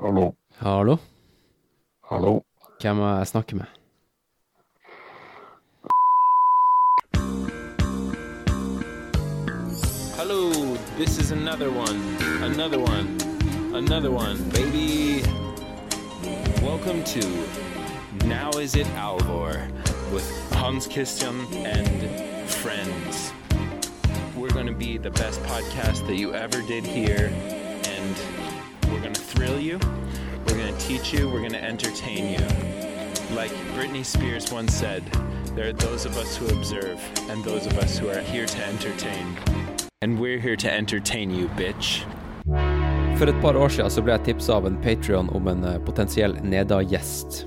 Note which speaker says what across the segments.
Speaker 1: Hallo.
Speaker 2: Hallo?
Speaker 1: Hallo.
Speaker 2: Hvem må jeg snakke med?
Speaker 3: Hello, this is another one, another one, another one, baby. Welcome to Now Is It Alvor with Hans Christian and friends. We're going to be the best podcast that you ever did here, and we're to thrill you, we're to teach you, we're to entertain you. Like Britney Spears once said, there are those of us who observe and those of us who are here to entertain. And we're here to entertain you, bitch.
Speaker 2: For et par år siden så ble jeg tipsa av en Patrion om en eh, potensiell Neda-gjest.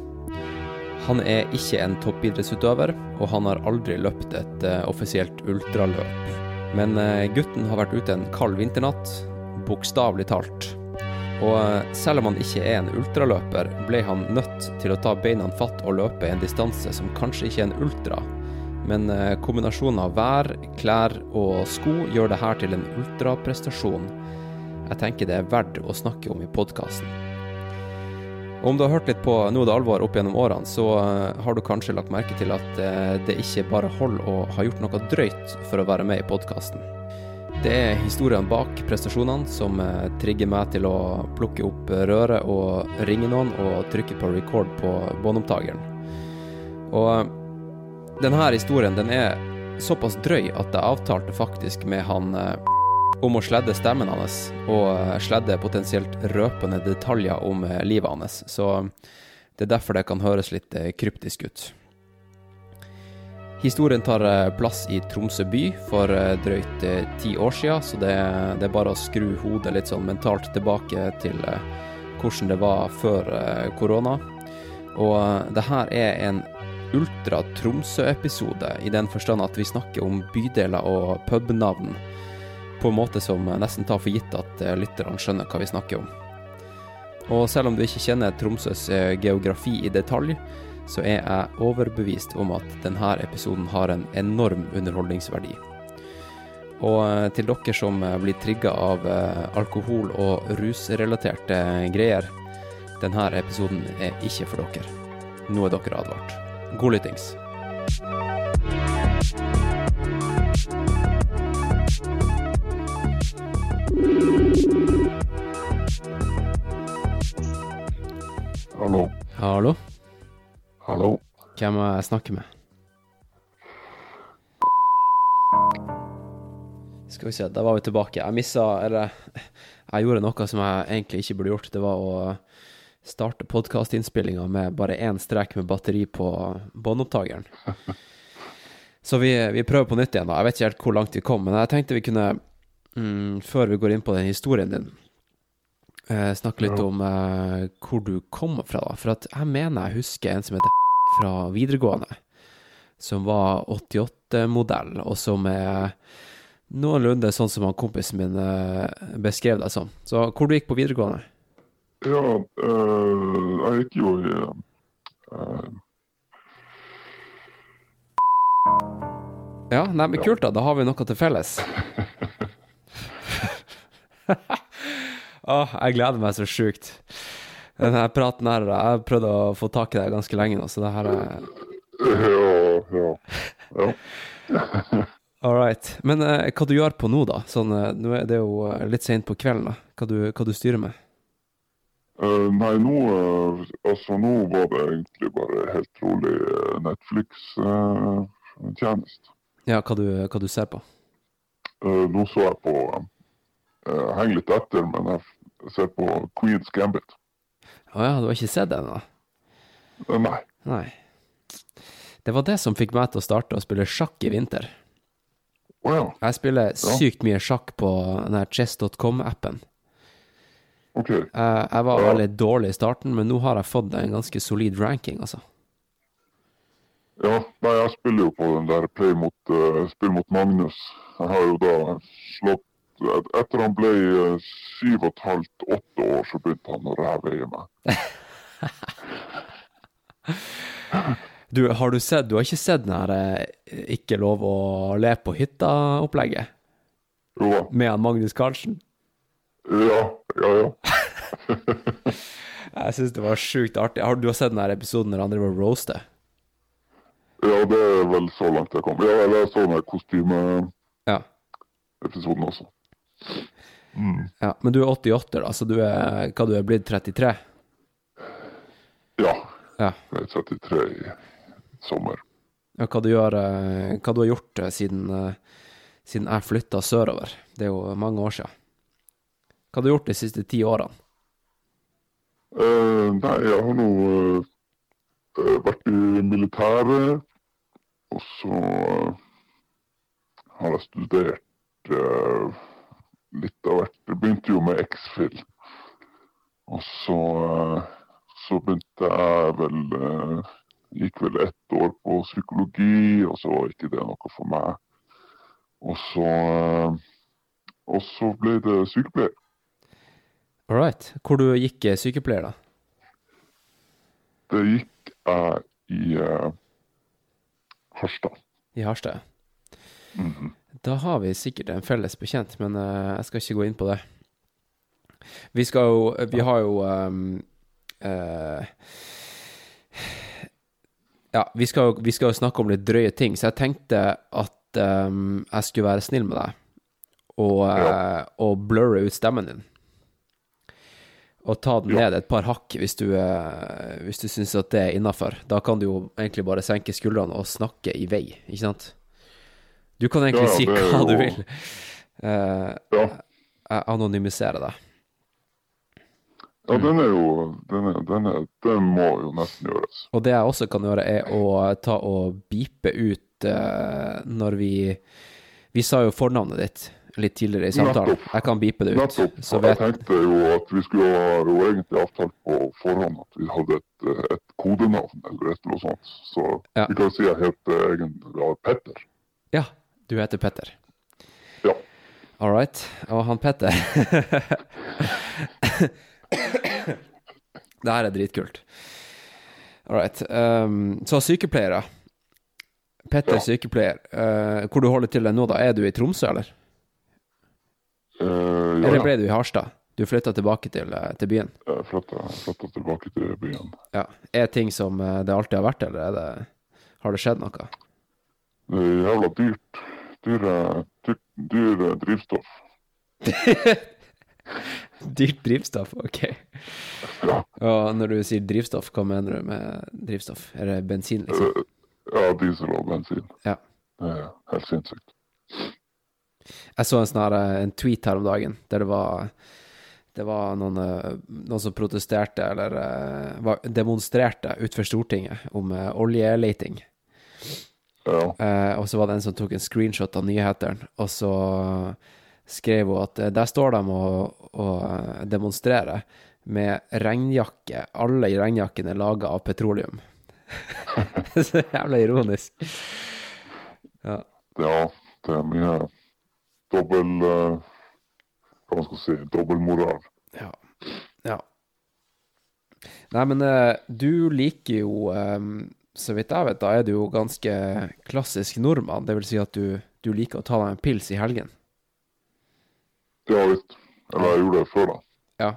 Speaker 2: Han er ikke en toppidrettsutøver, og han har aldri løpt et eh, offisielt ultraløp. Men eh, gutten har vært ute en kald vinternatt, bokstavelig talt. Og eh, selv om han ikke er en ultraløper, ble han nødt til å ta beina fatt og løpe en distanse som kanskje ikke er en ultra, men eh, kombinasjonen av vær, klær og sko gjør det her til en ultraprestasjon. Jeg tenker det er verdt å snakke om i podkasten. Om du har hørt litt på Nå er det alvor opp gjennom årene, så eh, har du kanskje lagt merke til at det ikke bare holder å ha gjort noe drøyt for å være med i podkasten. Det er historiene bak prestasjonene som eh, trigger meg til å plukke opp røret og ringe noen og trykke på record på båndopptakeren. Og eh, denne historien den er såpass drøy at jeg avtalte faktisk med han eh, om å sledde stemmen hans, og sledde potensielt røpende detaljer om livet hans. Så det er derfor det kan høres litt kryptisk ut. Historien tar eh, plass i Tromsø by for eh, drøyt eh, ti år siden, så det, det er bare å skru hodet litt sånn mentalt tilbake til hvordan det var før korona. Og det her er en ultra Tromsø-episode, i den forstand at vi snakker om bydeler og pubnavn på en måte som nesten tar for gitt at lytterne skjønner hva vi snakker om. Og selv om du ikke kjenner Tromsøs geografi i detalj, så er jeg overbevist om at denne episoden har en enorm underholdningsverdi. Og eh, til dere som eh, blir trigga av eh, alkohol- og rusrelaterte greier, denne episoden er ikke for dere. Nå er dere advart. God lyttings. Hvem må jeg snakke med? Skal vi se, da var vi tilbake. Jeg missa Eller jeg gjorde noe som jeg egentlig ikke burde gjort. Det var å starte podkastinnspillinga med bare én strek med batteri på båndopptakeren. Så vi, vi prøver på nytt igjen, da. Jeg vet ikke helt hvor langt vi kom, men jeg tenkte vi kunne, mm, før vi går inn på den historien din, eh, snakke litt
Speaker 1: Ja.
Speaker 2: om eh, hvor du kommer fra, da. For at jeg mener jeg husker en som heter fra videregående, som var 88-modell, og som er noenlunde sånn som han kompisen min eh, beskrev deg som. Så hvor du gikk på videregående?
Speaker 1: Ja, øh, jeg gikk jo i øh.
Speaker 2: Ja, nei, men kult da, da har vi noe til felles. Åh, jeg gleder meg så sjukt. Denne praten her, jeg har prøvd å få tak i deg ganske lenge nå, så det her er
Speaker 1: Ja, ja. ja.
Speaker 2: all right. Men eh, hva du gjør på nå da? Sånn, eh, nå er det jo eh, litt sent på kvelden da. Hva du, hva du styrer med?
Speaker 1: Uh, nei, nå uh, Altså, nå var det egentlig bare helt rolig uh, Netflix-tjeneste.
Speaker 2: Ja, hva du, hva du ser på?
Speaker 1: Nå så jeg på uh, Henger litt etter, men jeg ser på Queen's Gambit.
Speaker 2: Åja, du har ikke sett den da?
Speaker 1: Eh, nei.
Speaker 2: Nei. Det var det som fikk meg til å starte å spille sjakk i vinter.
Speaker 1: Å ja.
Speaker 2: Jeg spiller sykt mye sjakk på den her chess.com-appen.
Speaker 1: OK.
Speaker 2: Jeg, jeg var veldig dårlig i starten, men nå har jeg fått en ganske solid ranking, altså.
Speaker 1: Ja, nei, jeg spiller jo på den der Play mot, uh, spill mot Magnus. Jeg har jo da slått et- Etter han ble eh, syv og et halvt, åtte år, så begynte han å ræve i meg.
Speaker 2: Du, har du sett Du har ikke sett den her eh, Ikke lov å le på hytta-opplegget?
Speaker 1: Jo.
Speaker 2: Med han Magnus Carlsen?
Speaker 1: Ja, ja, ja.
Speaker 2: Jeg syns det var sjukt artig. Har du har sett den her episoden når han driver og roaster?
Speaker 1: Ja, det er vel så langt jeg kom. Ja, eller jeg så den kostymeepisoden
Speaker 2: Ja.
Speaker 1: også.
Speaker 2: Ja. Men du er 88, da, så du er hva du er blitt 33?
Speaker 1: Ja,
Speaker 2: Ja.
Speaker 1: jeg er 33 i sommer.
Speaker 2: ja hva, du gjør, eh, hva du har gjort eh, siden, eh, siden jeg flytta sørover? Det er jo mange år siden. Hva har du gjort de siste ti årene?
Speaker 1: Uh, nei, jeg har nå uh, vært i militæret, og så uh, har jeg studert litt av hvert. Det begynte jo med X-Fill. Og så, eh, så begynte jeg vel eh, Gikk vel ett år på psykologi, og så var ikke det noe for meg. Og så, eh, og så ble det sykepleier.
Speaker 2: All right. Hvor du gikk sykepleier, da?
Speaker 1: Det gikk jeg i Harstad.
Speaker 2: I Harstad? Da har vi sikkert en felles bekjent, men uh, jeg skal ikke gå inn på det. Vi skal jo Vi har jo um, uh, Ja, vi skal, jo- vi skal jo snakke om litt drøye ting, så jeg tenkte at um, jeg skulle være snill med deg og, uh, og blurre ut stemmen din. Og ta den ned et par hakk hvis du, uh, hvis du syns at det er innafor. Da kan du jo egentlig bare senke skuldrene og snakke i vei, ikke sant? Du kan egentlig
Speaker 1: Ja,
Speaker 2: si hva
Speaker 1: jo...
Speaker 2: du vil. Uh,
Speaker 1: Ja,
Speaker 2: jeg anonymiserer deg.
Speaker 1: ja den er jo den, er, den, er, den må jo nesten gjøres.
Speaker 2: Og det jeg også kan gjøre, er å ta og beepe ut uh, når vi Vi sa jo fornavnet ditt litt tidligere i samtalen.
Speaker 1: Nettopp.
Speaker 2: Jeg kan beepe det ut.
Speaker 1: Nettopp.
Speaker 2: Så
Speaker 1: jeg
Speaker 2: vet
Speaker 1: tenkte jo at vi skulle ha jo egentlig avtalt på forhånd at vi hadde et, eh, et kodenavn eller et eller annet sånt. Så
Speaker 2: Ja.
Speaker 1: vi kan si jeg heter egentlig Petter.
Speaker 2: Ja, du heter Petter.
Speaker 1: Ja.
Speaker 2: All right. Og han Petter Det her er dritkult. All right. Um, så sykepleiere. Petter
Speaker 1: Ja.
Speaker 2: sykepleier. Uh, hvor du holder til deg nå, da? Er du i Tromsø, eller?
Speaker 1: Uh, ja,
Speaker 2: Eller ble du i Harstad? Du flytta tilbake til, eh, til byen?
Speaker 1: Jeg flytta, tilbake til byen.
Speaker 2: Ja. Er ting som eh, det alltid har vært, eller er det, har det skjedd noe?
Speaker 1: Det er jævla dyrt. Dyre, dyre drivstoff.
Speaker 2: Dyrt drivstoff, ok.
Speaker 1: Ja.
Speaker 2: Og når du sier drivstoff, hva mener du med drivstoff? Er det bensin, liksom?
Speaker 1: Eh, ja, diesel og bensin.
Speaker 2: Ja.
Speaker 1: Det er helt sinnssykt.
Speaker 2: Jeg så en sånn eh, en tweet her om dagen, der det var det var noen, eh, noen som protesterte, eller eh, var, demonstrerte utenfor Stortinget om eh, oljeleting.
Speaker 1: Ja.
Speaker 2: Eh, og så var det en som tok en screenshot av nyhetene, og så skrev hun at eh, der står de og, og eh, demonstrerer med regnjakke. Alle i regnjakken er laga av petroleum. så jævla ironisk. Ja.
Speaker 1: ja, det er mye dobbel Hva man skal si dobbeltmoral.
Speaker 2: Ja. ja. Nei, men du liker jo eh, Så vidt jeg vet, da er du jo ganske klassisk nordmann. Det vil si at du, du liker å ta deg en pils i helgen.
Speaker 1: Ja visst. Eller jeg gjorde det før, da.
Speaker 2: Ja.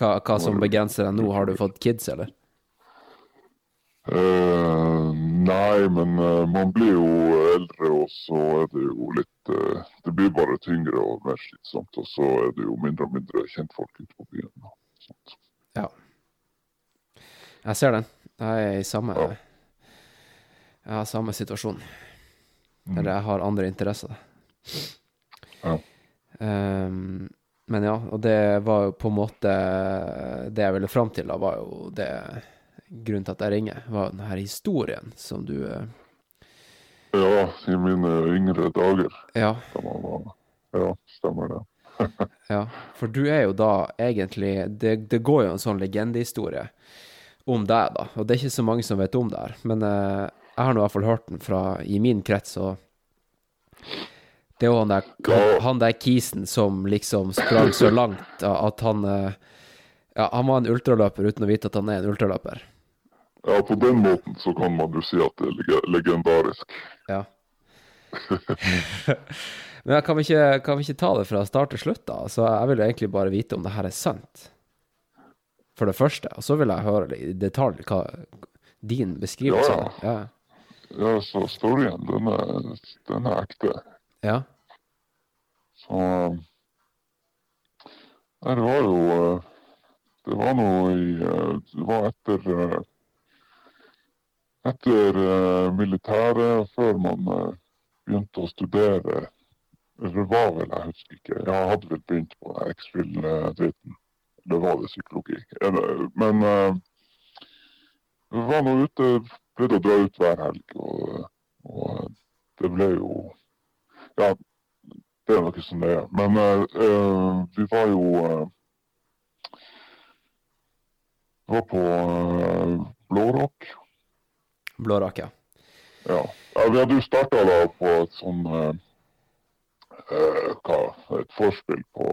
Speaker 2: Hva, hva som begrenser deg nå? Har du fått kids, eller?
Speaker 1: Eh, nei, men eh, man blir jo eldre, og så er det jo litt eh, Det blir bare tyngre og mer slitsomt, og så er det jo mindre og mindre kjentfolk ute på byen. Og sånt.
Speaker 2: Ja. Jeg ser den. Jeg er i samme
Speaker 1: Ja.
Speaker 2: Jeg har samme situasjon. Eller jeg har andre interesser.
Speaker 1: Ja.
Speaker 2: Um, men ja, og det var jo på en måte Det jeg ville fram til, da, var jo det Grunnen til at jeg ringer, var den her historien som du eh,
Speaker 1: Ja, i mine yngre dager.
Speaker 2: Ja,
Speaker 1: Ja, stemmer det.
Speaker 2: ja. For du er jo da egentlig Det, det går jo en sånn legendehistorie om deg, da. Og det er ikke så mange som vet om det her. Men eh, jeg har nå i hvert fall hørt den fra i min krets, og det er jo han der, han, der kisen som liksom sprang så langt at han eh, Ja, han var en ultraløper uten å vite at han er en ultraløper.
Speaker 1: Ja, på den måten så kan man jo si at det er legendarisk.
Speaker 2: Ja. Men kan, vi ikke, kan vi ikke ta det fra start til slutt, da? Så jeg vil egentlig bare vite om det her er sant. for det første. Og så vil jeg høre i detalj hva din beskrivelse er. Ja.
Speaker 1: Ja, så storyen, den er, den er ekte.
Speaker 2: Ja.
Speaker 1: Så Nei, det var jo eh, Det var noe i eh, Det var etter eh, Etter eh, militæret, før man eh, begynte å studere Eller det var vel, jeg husker ikke. Jeg hadde vel begynt på X-Fill-dritten. Eller var det psykologi? Men eh, vi var nå ute, pleide å dra ut hver helg, og, og det ble jo Ja, det er noe som det er. Men eh, vi var jo uh, var på uh, Blårock.
Speaker 2: Blårock, ja.
Speaker 1: Ja. ja. Vi hadde jo starta da på et sånn uh, Hva Et forspill på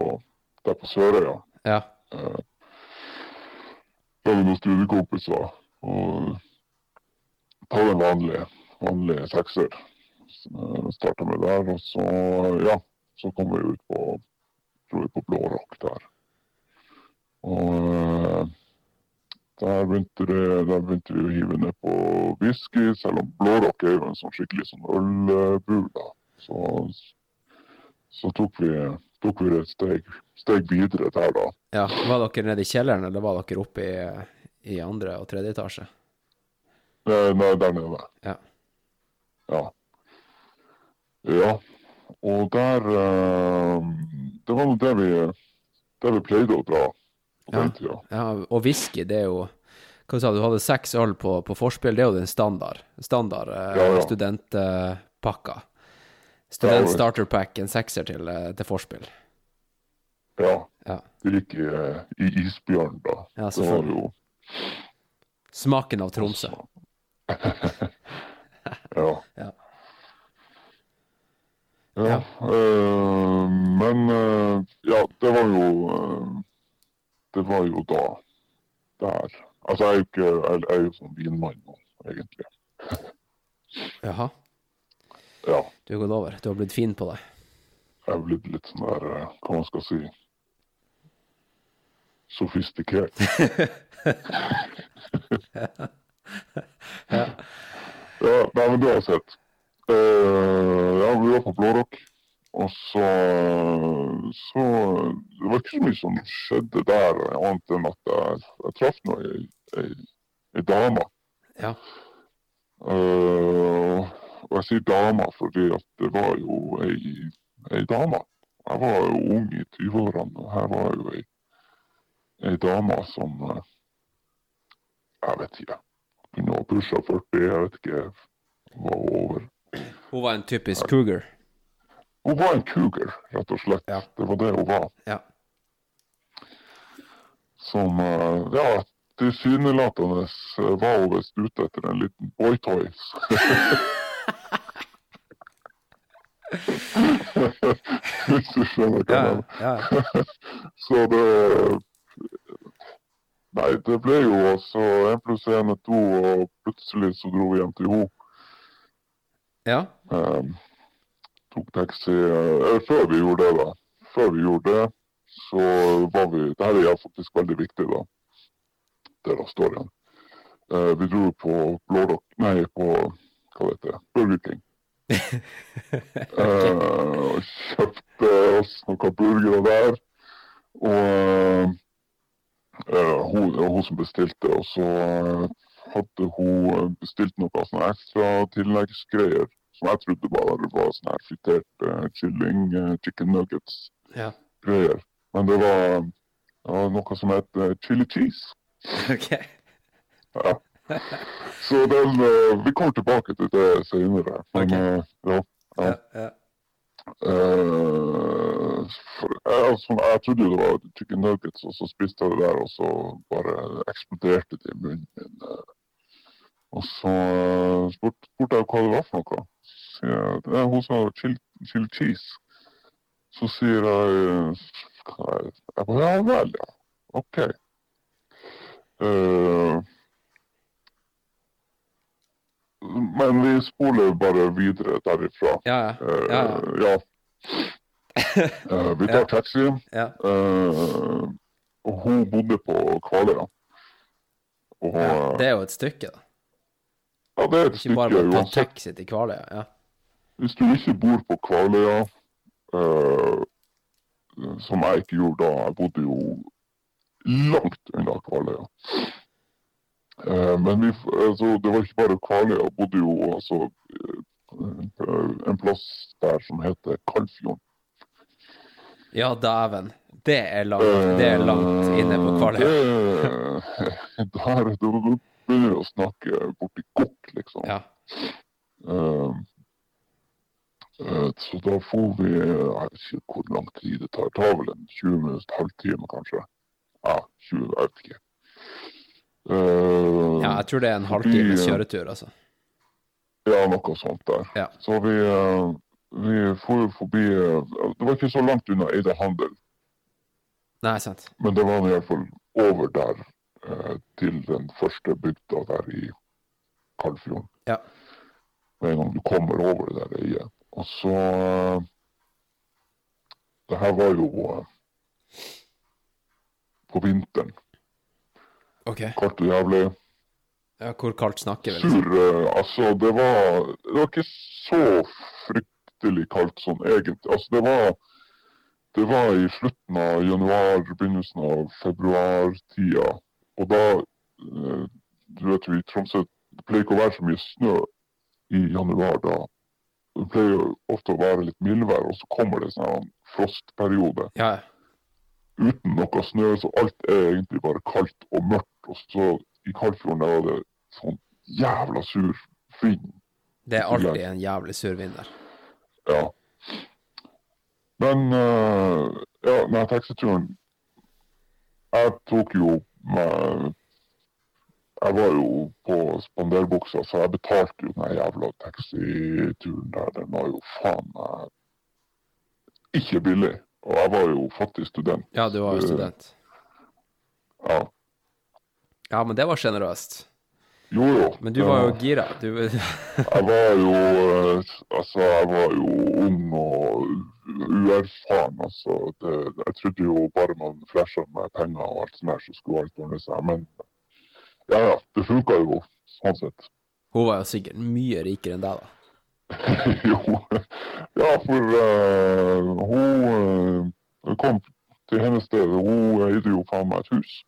Speaker 1: der på Sørøya.
Speaker 2: Ja.
Speaker 1: Hadde vi noen studiekompiser og ta den vanlige, vanlige sekser. Starta med der, og så ja, så kom vi ut på tror jeg, på Blå Rock der. Og eh, der begynte, det, der begynte vi å hive ned på whisky, selv om Blå Rock er jo en sånn skikkelig sånn ølbul. Så, så tok vi, tok vi et steg, steg videre der, da.
Speaker 2: ja. Var dere nede i kjelleren, eller var dere oppe i, i andre og tredje etasje?
Speaker 1: Nei der nede.
Speaker 2: Ja.
Speaker 1: Ja. Ja. Og der eh, Det var nå det vi, det vi pleide å dra på
Speaker 2: Ja.
Speaker 1: den tida.
Speaker 2: ja. Og whisky, det er jo Hva sa du, du hadde seks øl på, på forspill, det er jo den standard. Standard eh,
Speaker 1: Ja, ja.
Speaker 2: studentpakka. Student starter pack, en sekser til, eh, til forspill.
Speaker 1: Ja.
Speaker 2: Ja.
Speaker 1: Det gikk i, eh, i isbjørn, da.
Speaker 2: Ja,
Speaker 1: det var jo
Speaker 2: Smaken av Tromsø.
Speaker 1: Ja.
Speaker 2: Ja,
Speaker 1: Ja. eh, men eh, ja, det var jo eh, Det var jo da der. Altså, jeg er jo ikke Jeg er jo sånn vinmann nå, egentlig.
Speaker 2: Jaha.
Speaker 1: Ja.
Speaker 2: Du har gått over. Du har blitt fin på deg?
Speaker 1: Jeg er blitt litt sånn der, hva man skal si Sofistikert.
Speaker 2: Ja.
Speaker 1: Ja, nei, men du har sett. Uh, ja, vi var på Blårock, og så Så Det var ikke så mye som skjedde der, annet enn at jeg, jeg traff nå ei, ei, ei dame.
Speaker 2: Ja.
Speaker 1: Uh, og jeg sier dama fordi at det var jo ei, ei dame. Jeg var jo ung i 20-årene, og her var jo ei, ei dame som eh, Jeg vet ikke. Kunne ha pusha 40, jeg vet ikke. Var over.
Speaker 2: Hun var en typisk cougar.
Speaker 1: Hun var en cougar, rett og slett.
Speaker 2: Ja.
Speaker 1: Det var det hun var.
Speaker 2: Ja.
Speaker 1: Som eh, ja, tilsynelatende eh, var hun visst ute etter en liten boytoys. Hvis du skjønner hva jeg
Speaker 2: Ja,
Speaker 1: mener. Så det Nei, det ble jo også én pluss én er to, og plutselig så dro vi hjem til henne.
Speaker 2: ja.
Speaker 1: Eh, tok taxi eh, Før vi gjorde det, da. Før vi gjorde det, så var vi Det her er faktisk veldig viktig, da. Del av storyen. Eh, vi dro på Blårock Nei, på hva heter det? Burger King. Eh, og kjøpte oss noen burgere der. Og hun, det var hun som bestilte, og så eh, hadde hun bestilt noe sånne ekstra tilleggsgreier som jeg trodde bare var sånn her fritert kylling, eh, chicken nuggets-greier.
Speaker 2: ja.
Speaker 1: Men det var, det var noe som het eh, chili cheese.
Speaker 2: OK.
Speaker 1: Ja. Så den, eh, vi kommer tilbake til det senere. Men
Speaker 2: Ok.
Speaker 1: eh, ja.
Speaker 2: Ja, ja.
Speaker 1: eh, for, jeg, altså, jeg trodde jo det var chicken nuggets, og så spiste jeg det der, og så bare eksploderte det i munnen min. eh. Og så eh, spurte spurt jeg hva det var for noe. Så sier jeg, «Ja, hun sa chili, chili cheese. Så sier jeg hva er det? Jeg bare, ja vel, ja. OK. Uh, men vi spoler bare videre derifra.
Speaker 2: Ja, ja. Ja,
Speaker 1: ja. Eh, vi tar taxi.
Speaker 2: ja.
Speaker 1: Uh, og hun bodde på Kvaløya.
Speaker 2: Ja,
Speaker 1: eh,
Speaker 2: det er jo et stykke, da.
Speaker 1: ja, det er et
Speaker 2: Ikke
Speaker 1: stykke
Speaker 2: å ta taxi til Kvaløya. Ja.
Speaker 1: Hvis du ikke bor på Kvaløya, uh, som jeg ikke gjorde da, jeg bodde jo langt unna Kvaløya. Men vi, altså, det var ikke bare Kvaløya, jeg bodde jo altså en plass der som heter Kalfjorden.
Speaker 2: Ja, dæven. Det er langt. Det er langt inne på Kvaløya.
Speaker 1: Det Der, begynner vi å snakke borti Gokk, liksom.
Speaker 2: Ja.
Speaker 1: Eh, så da får vi Jeg vet ikke hvor lang tid det tar. Det tar vel en 20 minutter, halvtime kanskje. Ja, 20, jeg vet ikke. Uh,
Speaker 2: ja, jeg tror det er en halvtimes
Speaker 1: eh,
Speaker 2: kjøretur, altså.
Speaker 1: ja, noe sånt der.
Speaker 2: Ja.
Speaker 1: Så vi, eh, vi for jo forbi eh, Det var ikke så langt unna Eide handel,
Speaker 2: Nei, sant.
Speaker 1: men det var i hvert fall over der eh, til den første bygda der i Kalfjorden.
Speaker 2: Ja.
Speaker 1: Med en gang du kommer over det der øyet. Og så eh, Det her var jo eh, på vinteren.
Speaker 2: OK.
Speaker 1: Kaldt og jævlig.
Speaker 2: Ja, hvor kaldt snakker vi? Liksom?
Speaker 1: Sur Altså, det var Det var ikke så fryktelig kaldt sånn egentlig. Altså, det var Det var i slutten av januar, begynnelsen av februartida. Og da eh, Du vet jo, i Tromsø det pleier ikke å være så mye snø i januar da. Det pleier jo ofte å være litt mildvær, og så kommer det sånn frostperiode
Speaker 2: Ja,
Speaker 1: uten noe snø, så alt er egentlig bare kaldt og mørkt. Og så i Kalfjorden der var det sånn jævla sur vind.
Speaker 2: Det er alltid en jævlig sur vind der.
Speaker 1: Ja. Men uh, ja, den taxituren Jeg tok jo med Jeg var jo på spanderbuksa, så jeg betalte jo den jævla taxituren der. Den var jo faen meg ikke billig. Og jeg var jo fattig student.
Speaker 2: Ja, du var jo
Speaker 1: Eh,
Speaker 2: student.
Speaker 1: Ja.
Speaker 2: Ja, men det var sjenerøst.
Speaker 1: Jo, jo.
Speaker 2: Men du var jo gira. Du
Speaker 1: Jeg var jo eh, Altså, jeg var jo ung og uerfaren. Altså, det, jeg trodde jo bare man flasha med penger og alt sånt, her, så skulle alt ordne seg. Men ja, ja. Det funka jo sånn sett.
Speaker 2: Hun var jo sikkert mye rikere enn deg, da.
Speaker 1: jo. Ja, for uh, hun uh, kom til hennes sted. Hun eide jo faen meg et hus.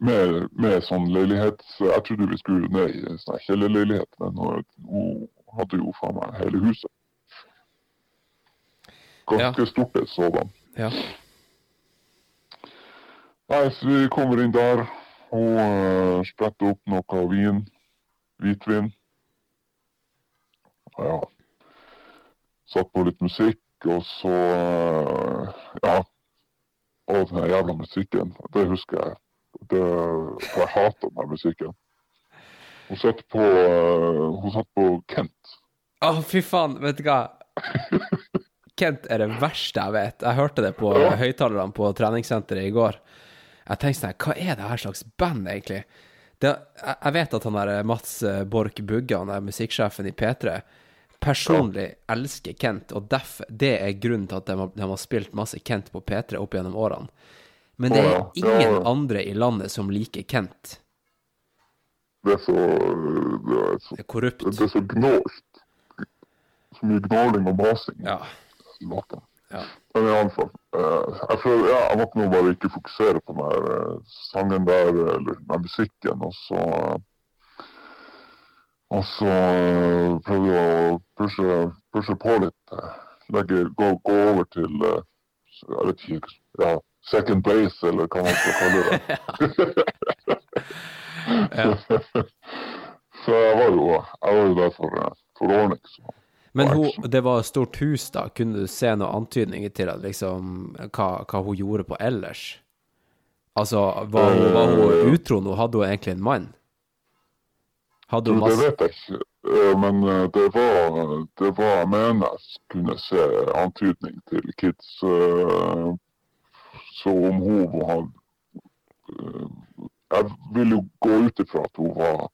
Speaker 2: Ja.
Speaker 1: Med, med sånn leilighet Jeg trodde vi skulle ned i sånn kjellerleilighet, men hun, hadde jo faen meg hele huset. Ganske stort et sådan.
Speaker 2: Ja.
Speaker 1: Nei, så vi kommer inn der. Hun uh, spretter opp noe vin. Hvitvin. Ja. Satt på litt musikk, og så eh, Ja. Og den jævla musikken. Det husker jeg. Det, for jeg hater den musikken. Hun satt på, eh, hun satt på Kent.
Speaker 2: Å, fy faen, vet du hva? Kent er det verste jeg vet. Jeg hørte det på
Speaker 1: Ja.
Speaker 2: høyttalerne på treningssenteret i går. Jeg tenkte sånn, hva er det her slags band, egentlig? Det, jeg vet at han der Mats eh, Borch Bugge, han er musikksjefen i P3, personlig elsker Kent, og derfor, det er grunnen til at de har, de har spilt masse Kent på P3 opp gjennom årene. Men det er ingen andre i landet som liker Kent.
Speaker 1: Det er så Det er så,
Speaker 2: Det er korrupt.
Speaker 1: det er så gnålt. Så mye gnåling og masing.
Speaker 2: Ja. ja.
Speaker 1: Men i alle fall. eh, jeg prøver, ja, jeg måtte nå bare ikke fokusere på den her eh, sangen der, eller den musikken, og så eh, Og så prøvde jeg å pushe, pushe på litt. legge, gå, gå over til Jeg vet ikke ja, second place, eller hva man skal kalle det.
Speaker 2: Ja.
Speaker 1: så jeg var jo, jeg var jo der for, for ordning. Så.
Speaker 2: Men hun, det var et stort hus, da. Kunne du se noen antydninger til at liksom, hva, hva hun gjorde på ellers? Altså, var hun, var hun
Speaker 1: Eh.
Speaker 2: utro nå? Hadde hun egentlig en mann? Hadde hun masse...
Speaker 1: det vet jeg ikke, eh, men eh, det var, det var jeg mener jeg kunne se antydning til kids. Eh, Så om hun var eh, Jeg vil jo gå ut ifra at hun var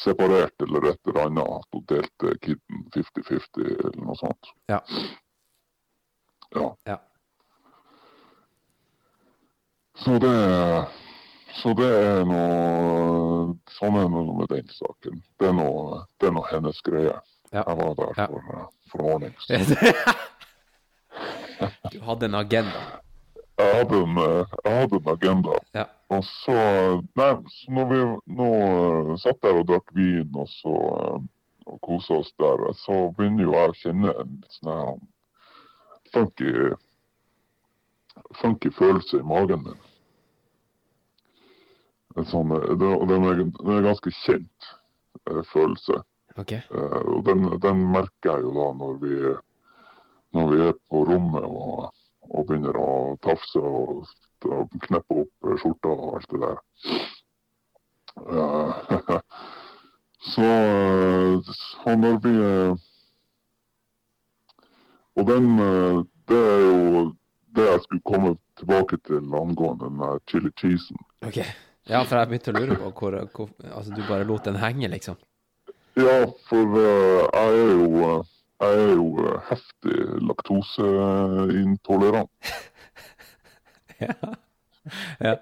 Speaker 1: separert eller et eller annet. At hun delte kiden 50-50 eller noe sånt.
Speaker 2: Ja.
Speaker 1: Ja.
Speaker 2: Ja.
Speaker 1: Så det Så det er noe Sånn er det med den saken. Det er noe, det er noe hennes greie.
Speaker 2: Ja.
Speaker 1: Jeg var der
Speaker 2: Ja.
Speaker 1: for, for ordnings.
Speaker 2: Du hadde en agenda.
Speaker 1: Jeg hadde en, eh, jeg hadde en agenda.
Speaker 2: Ja.
Speaker 1: Og så Nei, så når vi nå eh, satt der og drakk vin og så eh, og kosa oss der, så begynner jo jeg å kjenne en sånn her funky funky følelse i magen min. En sånn, det, det, og er, er ganske kjent eh, følelse.
Speaker 2: Ok.
Speaker 1: Eh, og den, den merker jeg jo da når vi, når vi er på rommet og, og begynner å tafse og, og kneppe opp eh, skjorta og alt det der. Eh, så, han så når vi eh, Og den eh, Det er jo det jeg skulle komme tilbake til angående den chili cheesen.
Speaker 2: Ok. Ja, for jeg begynte å lure på hvor, hvor Altså, du bare lot den henge, liksom?
Speaker 1: Ja, for uh, jeg er jo, eh, jeg er jo heftig laktoseintolerant.
Speaker 2: Ja. ja.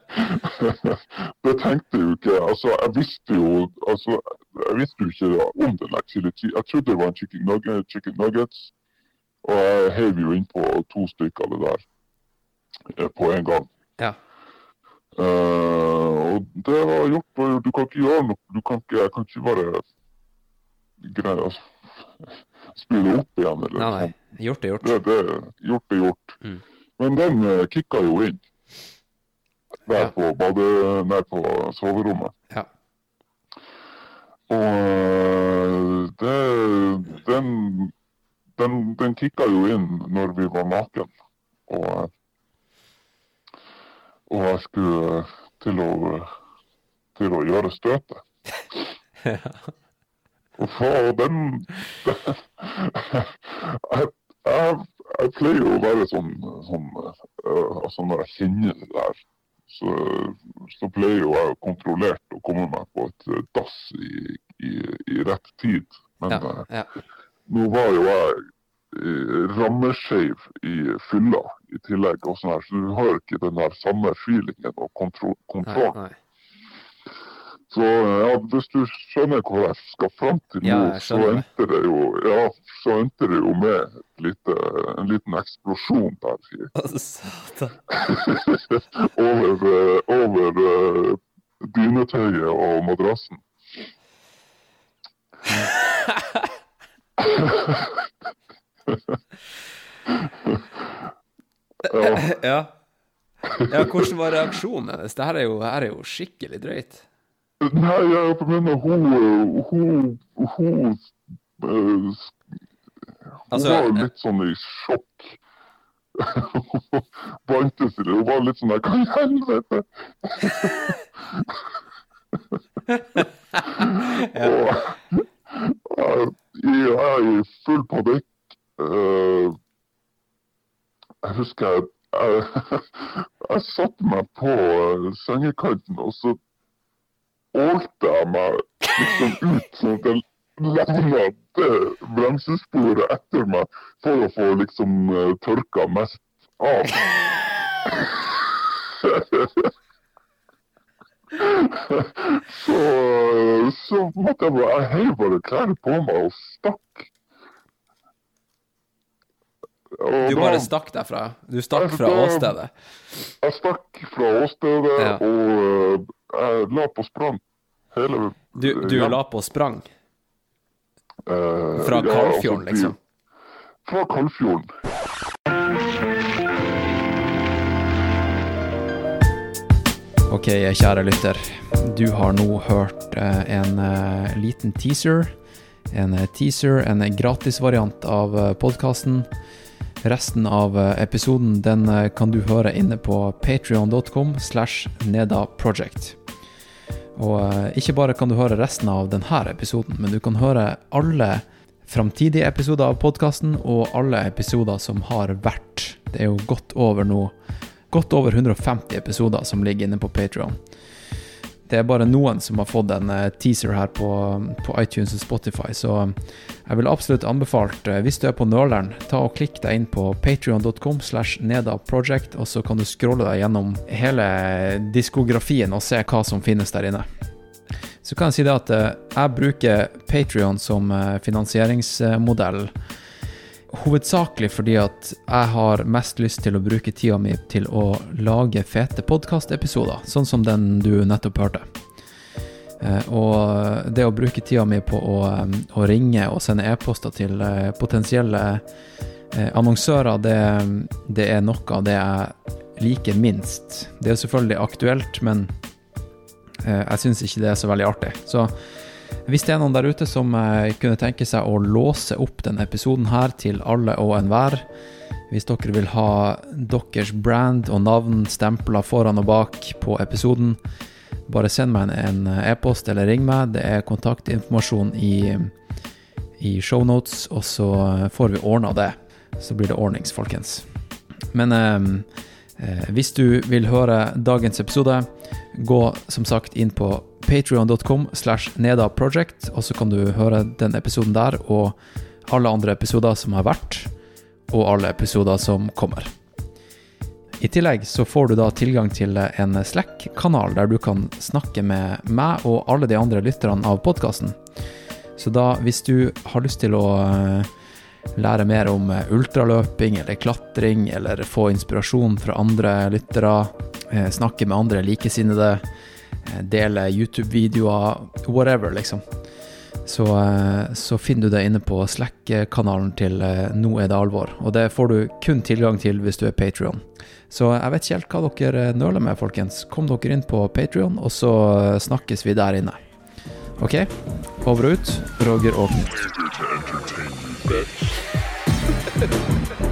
Speaker 1: det tenkte jo ikke. Altså, jeg visste jo altså, jeg visste jo ikke om den chili cheese. Jeg trodde det var en chicken, nugget, chicken nuggets, og jeg heiv jo innpå to stykker av det der eh, på en gang.
Speaker 2: Ja.
Speaker 1: Uh, og det var gjort. Du kan ikke gjøre noe. Du kan ikke, jeg kan ikke bare greie altså, spille opp igjen. Eller,
Speaker 2: Nei, nei. Gjort er gjort.
Speaker 1: Det, det, gjort er gjort.
Speaker 2: Mm.
Speaker 1: Men den uh, kicka jo inn. Der
Speaker 2: Ja.
Speaker 1: på bade... nær på soverommet.
Speaker 2: Ja.
Speaker 1: Og eh, det, den, den, den kicka jo inn når vi var naken. Og, eh, og jeg skulle eh, til å, til å gjøre støtet. Og faen, den jeg, jeg, jeg pleier jo å være sånn, sånn øh, Altså når jeg kjenner det der, så, så pleier jo jeg kontrollert å komme meg på et øh, dass i, i, i rett tid. Men
Speaker 2: Ja. ja.
Speaker 1: nå var jo jeg rammeskeiv i fylla i tillegg, og sånn her, så du har ikke den der samme feelingen og kontro
Speaker 2: nei.
Speaker 1: Så ja, hvis du skjønner hvor jeg skal fram til nå,
Speaker 2: Ja,
Speaker 1: så endte det jo ja, så endte det jo med lite, en liten eksplosjon der
Speaker 2: satan.
Speaker 1: over, eh, over uh, dynetøyet og madrassen. Ja,
Speaker 2: Ja. hvordan var reaksjonen hennes? Det er her er jo skikkelig drøyt.
Speaker 1: Nei, jeg mener hun eh, Hun, hun, eh, hun
Speaker 2: Altså,
Speaker 1: var litt sånn i sjokk. Hun Bante seg det. Hun var litt sånn der Hva i helvete? Og jeg, jeg er i full panikk. Eh, jeg husker jeg, jeg, jeg satte meg på eh, sengekanten, og så jeg meg liksom ut sånn at jeg levna det bremsesporet etter meg for å få liksom eh, tørka mest av. så, så måtte jeg bare Jeg heiv bare klærne på meg og stakk. Og
Speaker 2: Du
Speaker 1: da-
Speaker 2: bare stakk derfra? Du stakk fra åstedet?
Speaker 1: Jeg stakk fra åstedet
Speaker 2: Ja.
Speaker 1: og eh, jeg la på sprang. Hele
Speaker 2: Du, du la på sprang?
Speaker 1: eh,
Speaker 2: Fra
Speaker 1: ja,
Speaker 2: Kalfjorden,
Speaker 1: altså,
Speaker 2: liksom?
Speaker 1: Fra Kalfjorden.
Speaker 2: Ok, kjære lytter. Du har nå hørt eh, en eh, liten teaser. En teaser, en gratisvariant av podkasten. Resten av episoden den kan du høre inne på patrion.com slash nedaproject. Og eh, ikke bare kan du høre resten av denne episoden, men du kan høre alle framtidige episoder av podkasten og alle episoder som har vært. Det er jo godt over nå godt over 150 episoder som ligger inne på Patreon. Det er bare noen som har fått en eh, teaser her på, på iTunes og Spotify, så jeg vil absolutt anbefalt, eh, hvis du er på nøleren, ta og klikk deg inn på patrion.com slash nedaproject, og så kan du scrolle deg gjennom hele diskografien og se hva som finnes der inne. Så kan jeg si det at eh, jeg bruker Patrion som finansieringsmodell Hovedsakelig fordi at jeg har mest lyst til å bruke tida mi til å lage fete podkastepisoder, sånn som den du nettopp hørte. Eh, og det å bruke tida mi på å, eh, å ringe og sende e-poster til eh, potensielle annonsører, det, det, er noe av det jeg liker minst. Det er selvfølgelig aktuelt, men jeg syns ikke det er så veldig artig. Så hvis det er noen der ute som eh, kunne tenke seg å låse opp denne episoden her til alle og enhver, hvis dere vil ha deres brand og navn stempla foran og bak på episoden, bare send meg en e-post eller ring meg. Det er kontaktinformasjon i, i shownotes, og så får vi ordna det. Så blir det ordnings, folkens. Men eh, eh hvis du vil høre dagens episode, gå som sagt inn på patrion.com slash nedaproject, og så kan du høre den episoden der og alle andre episoder som har vært, og alle episoder som kommer. I tillegg så får du da tilgang til en Slack-kanal der du kan snakke med meg og alle de andre lytterne av podkasten. Så da, hvis du har lyst til å eh, lære mer om ultraløping eller klatring, eller få inspirasjon fra andre lyttere, eh, snakke med andre likesinnede, Eh, dele YouTube-videoer, whatever, liksom. Så, eh, så, finner du det inne på Slack-kanalen til eh, Nå er det alvor. Og det får du kun tilgang til hvis du er Patrion. Så jeg vet ikke helt hva dere nøler med, folkens. Kom dere inn på Patrion, og så snakkes vi der inne. OK? Over og ut. Roger og.